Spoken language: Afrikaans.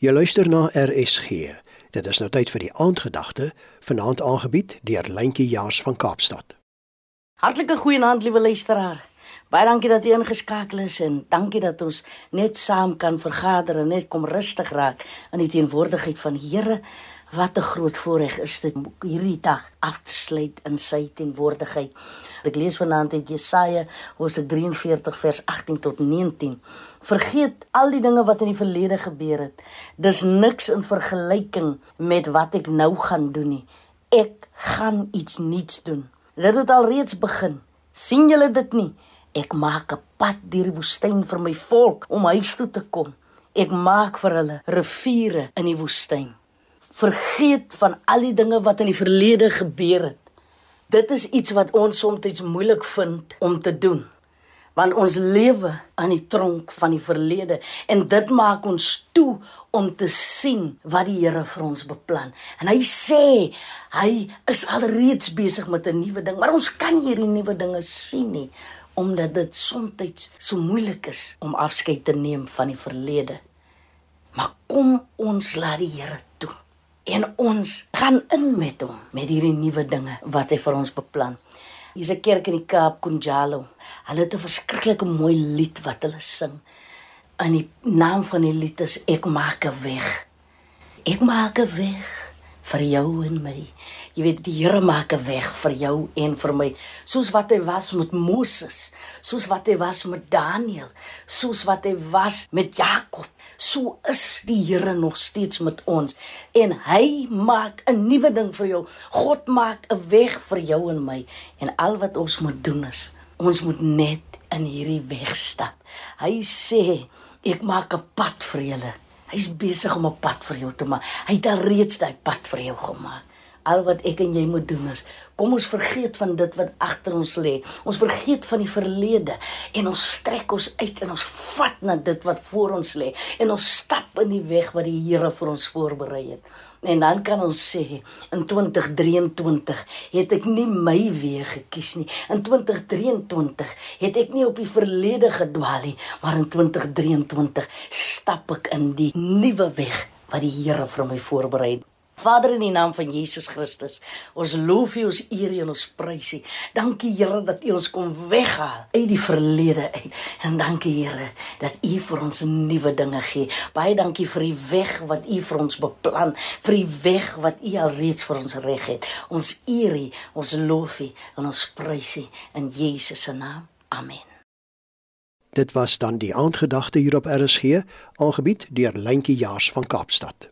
Jy luister na RSG. Dit is nou tyd vir die aandgedagte, vanaand aangebied deur Lentjie Jaars van Kaapstad. Hartlike goeienaand liewe luisteraar. Baie dankie dat jy ingeskakel is en dankie dat ons net saam kan vergader en net kom rustig raak in die teenwoordigheid van die Here. Wat 'n groot voorreg is dit om hierdie dag af te sluit in sy teenwoordigheid. Ek lees vanaand uit Jesaja hoofstuk 43 vers 18 tot 19. Vergeet al die dinge wat in die verlede gebeur het. Dis niks in vergelyking met wat ek nou gaan doen nie. Ek gaan iets nuuts doen. Dit het al reeds begin. sien julle dit nie? Ek maak 'n pad deur die woestyn vir my volk om huis toe te kom. Ek maak vir hulle riviere in die woestyn vergeet van al die dinge wat in die verlede gebeur het. Dit is iets wat ons soms moeilik vind om te doen. Want ons lewe aan die tronk van die verlede en dit maak ons toe om te sien wat die Here vir ons beplan. En hy sê hy is alreeds besig met 'n nuwe ding, maar ons kan hierdie nuwe dinge sien nie omdat dit soms so moeilik is om afskeid te neem van die verlede. Maar kom ons laat die Here toe en ons gaan in met hom met hierdie nuwe dinge wat hy vir ons beplan. Hier's 'n kerk in die Kaap, Kunjalo. Hulle het 'n verskriklike mooi lied wat hulle sing. En die naam van die lied is Ek maak 'n weg. Ek maak 'n weg vir jou en my. Jy weet die Here maak 'n weg vir jou en vir my, soos wat hy was met Moses, soos wat hy was met Daniël, soos wat hy was met Jakob so is die Here nog steeds met ons en hy maak 'n nuwe ding vir jou. God maak 'n weg vir jou en my en al wat ons moet doen is ons moet net in hierdie weg stap. Hy sê ek maak 'n pad vir julle. Hy's besig om 'n pad vir jou te maak. Hy het al reeds daai pad vir jou gemaak. Al wat ek en jy moet doen is kom ons vergeet van dit wat agter ons lê. Ons vergeet van die verlede en ons strek ons uit en ons vat na dit wat voor ons lê en ons stap in die weg wat die Here vir ons voorberei het. En dan kan ons sê in 2023 het ek nie my weë gekies nie. In 2023 het ek nie op die verlede gedwaal nie, maar in 2023 stap ek in die nuwe weg wat die Here vir my voorberei het. Vader in die naam van Jesus Christus, ons loof U, ons eer U en ons prys U. Dankie Here dat U ons kom weghaal uit die verlede uit. En dankie Here dat U vir ons nuwe dinge gee. Baie dankie vir die weg wat U vir ons beplan, vir die weg wat U alreeds vir ons reg het. Ons eer U, ons loof U en ons prys U in Jesus se naam. Amen. Dit was dan die aandgedagte hier op RSG, aangebied deur Lentjie Jaars van Kaapstad.